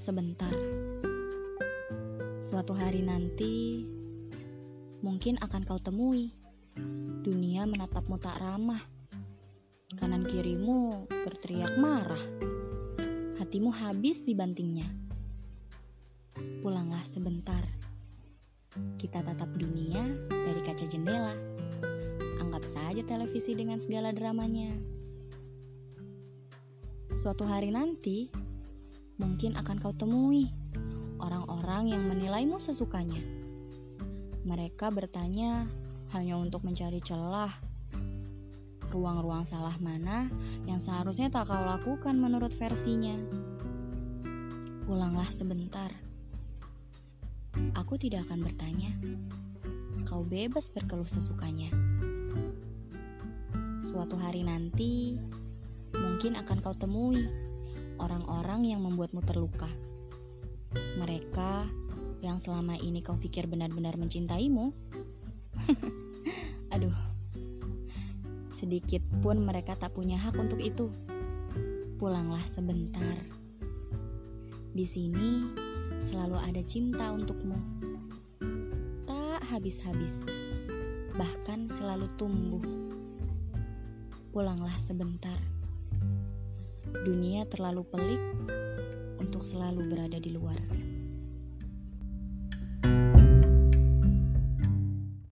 sebentar. Suatu hari nanti, mungkin akan kau temui dunia menatapmu tak ramah. Kanan kirimu berteriak marah. Hatimu habis dibantingnya. Pulanglah sebentar. Kita tatap dunia dari kaca jendela. Anggap saja televisi dengan segala dramanya. Suatu hari nanti, mungkin akan kau temui orang-orang yang menilaimu sesukanya. Mereka bertanya hanya untuk mencari celah. Ruang-ruang salah mana yang seharusnya tak kau lakukan menurut versinya. Pulanglah sebentar. Aku tidak akan bertanya. Kau bebas berkeluh sesukanya. Suatu hari nanti, mungkin akan kau temui orang-orang yang membuatmu terluka. Mereka yang selama ini kau pikir benar-benar mencintaimu. Aduh, sedikit pun mereka tak punya hak untuk itu. Pulanglah sebentar. Di sini selalu ada cinta untukmu. Tak habis-habis, bahkan selalu tumbuh. Pulanglah sebentar. Dunia terlalu pelik untuk selalu berada di luar.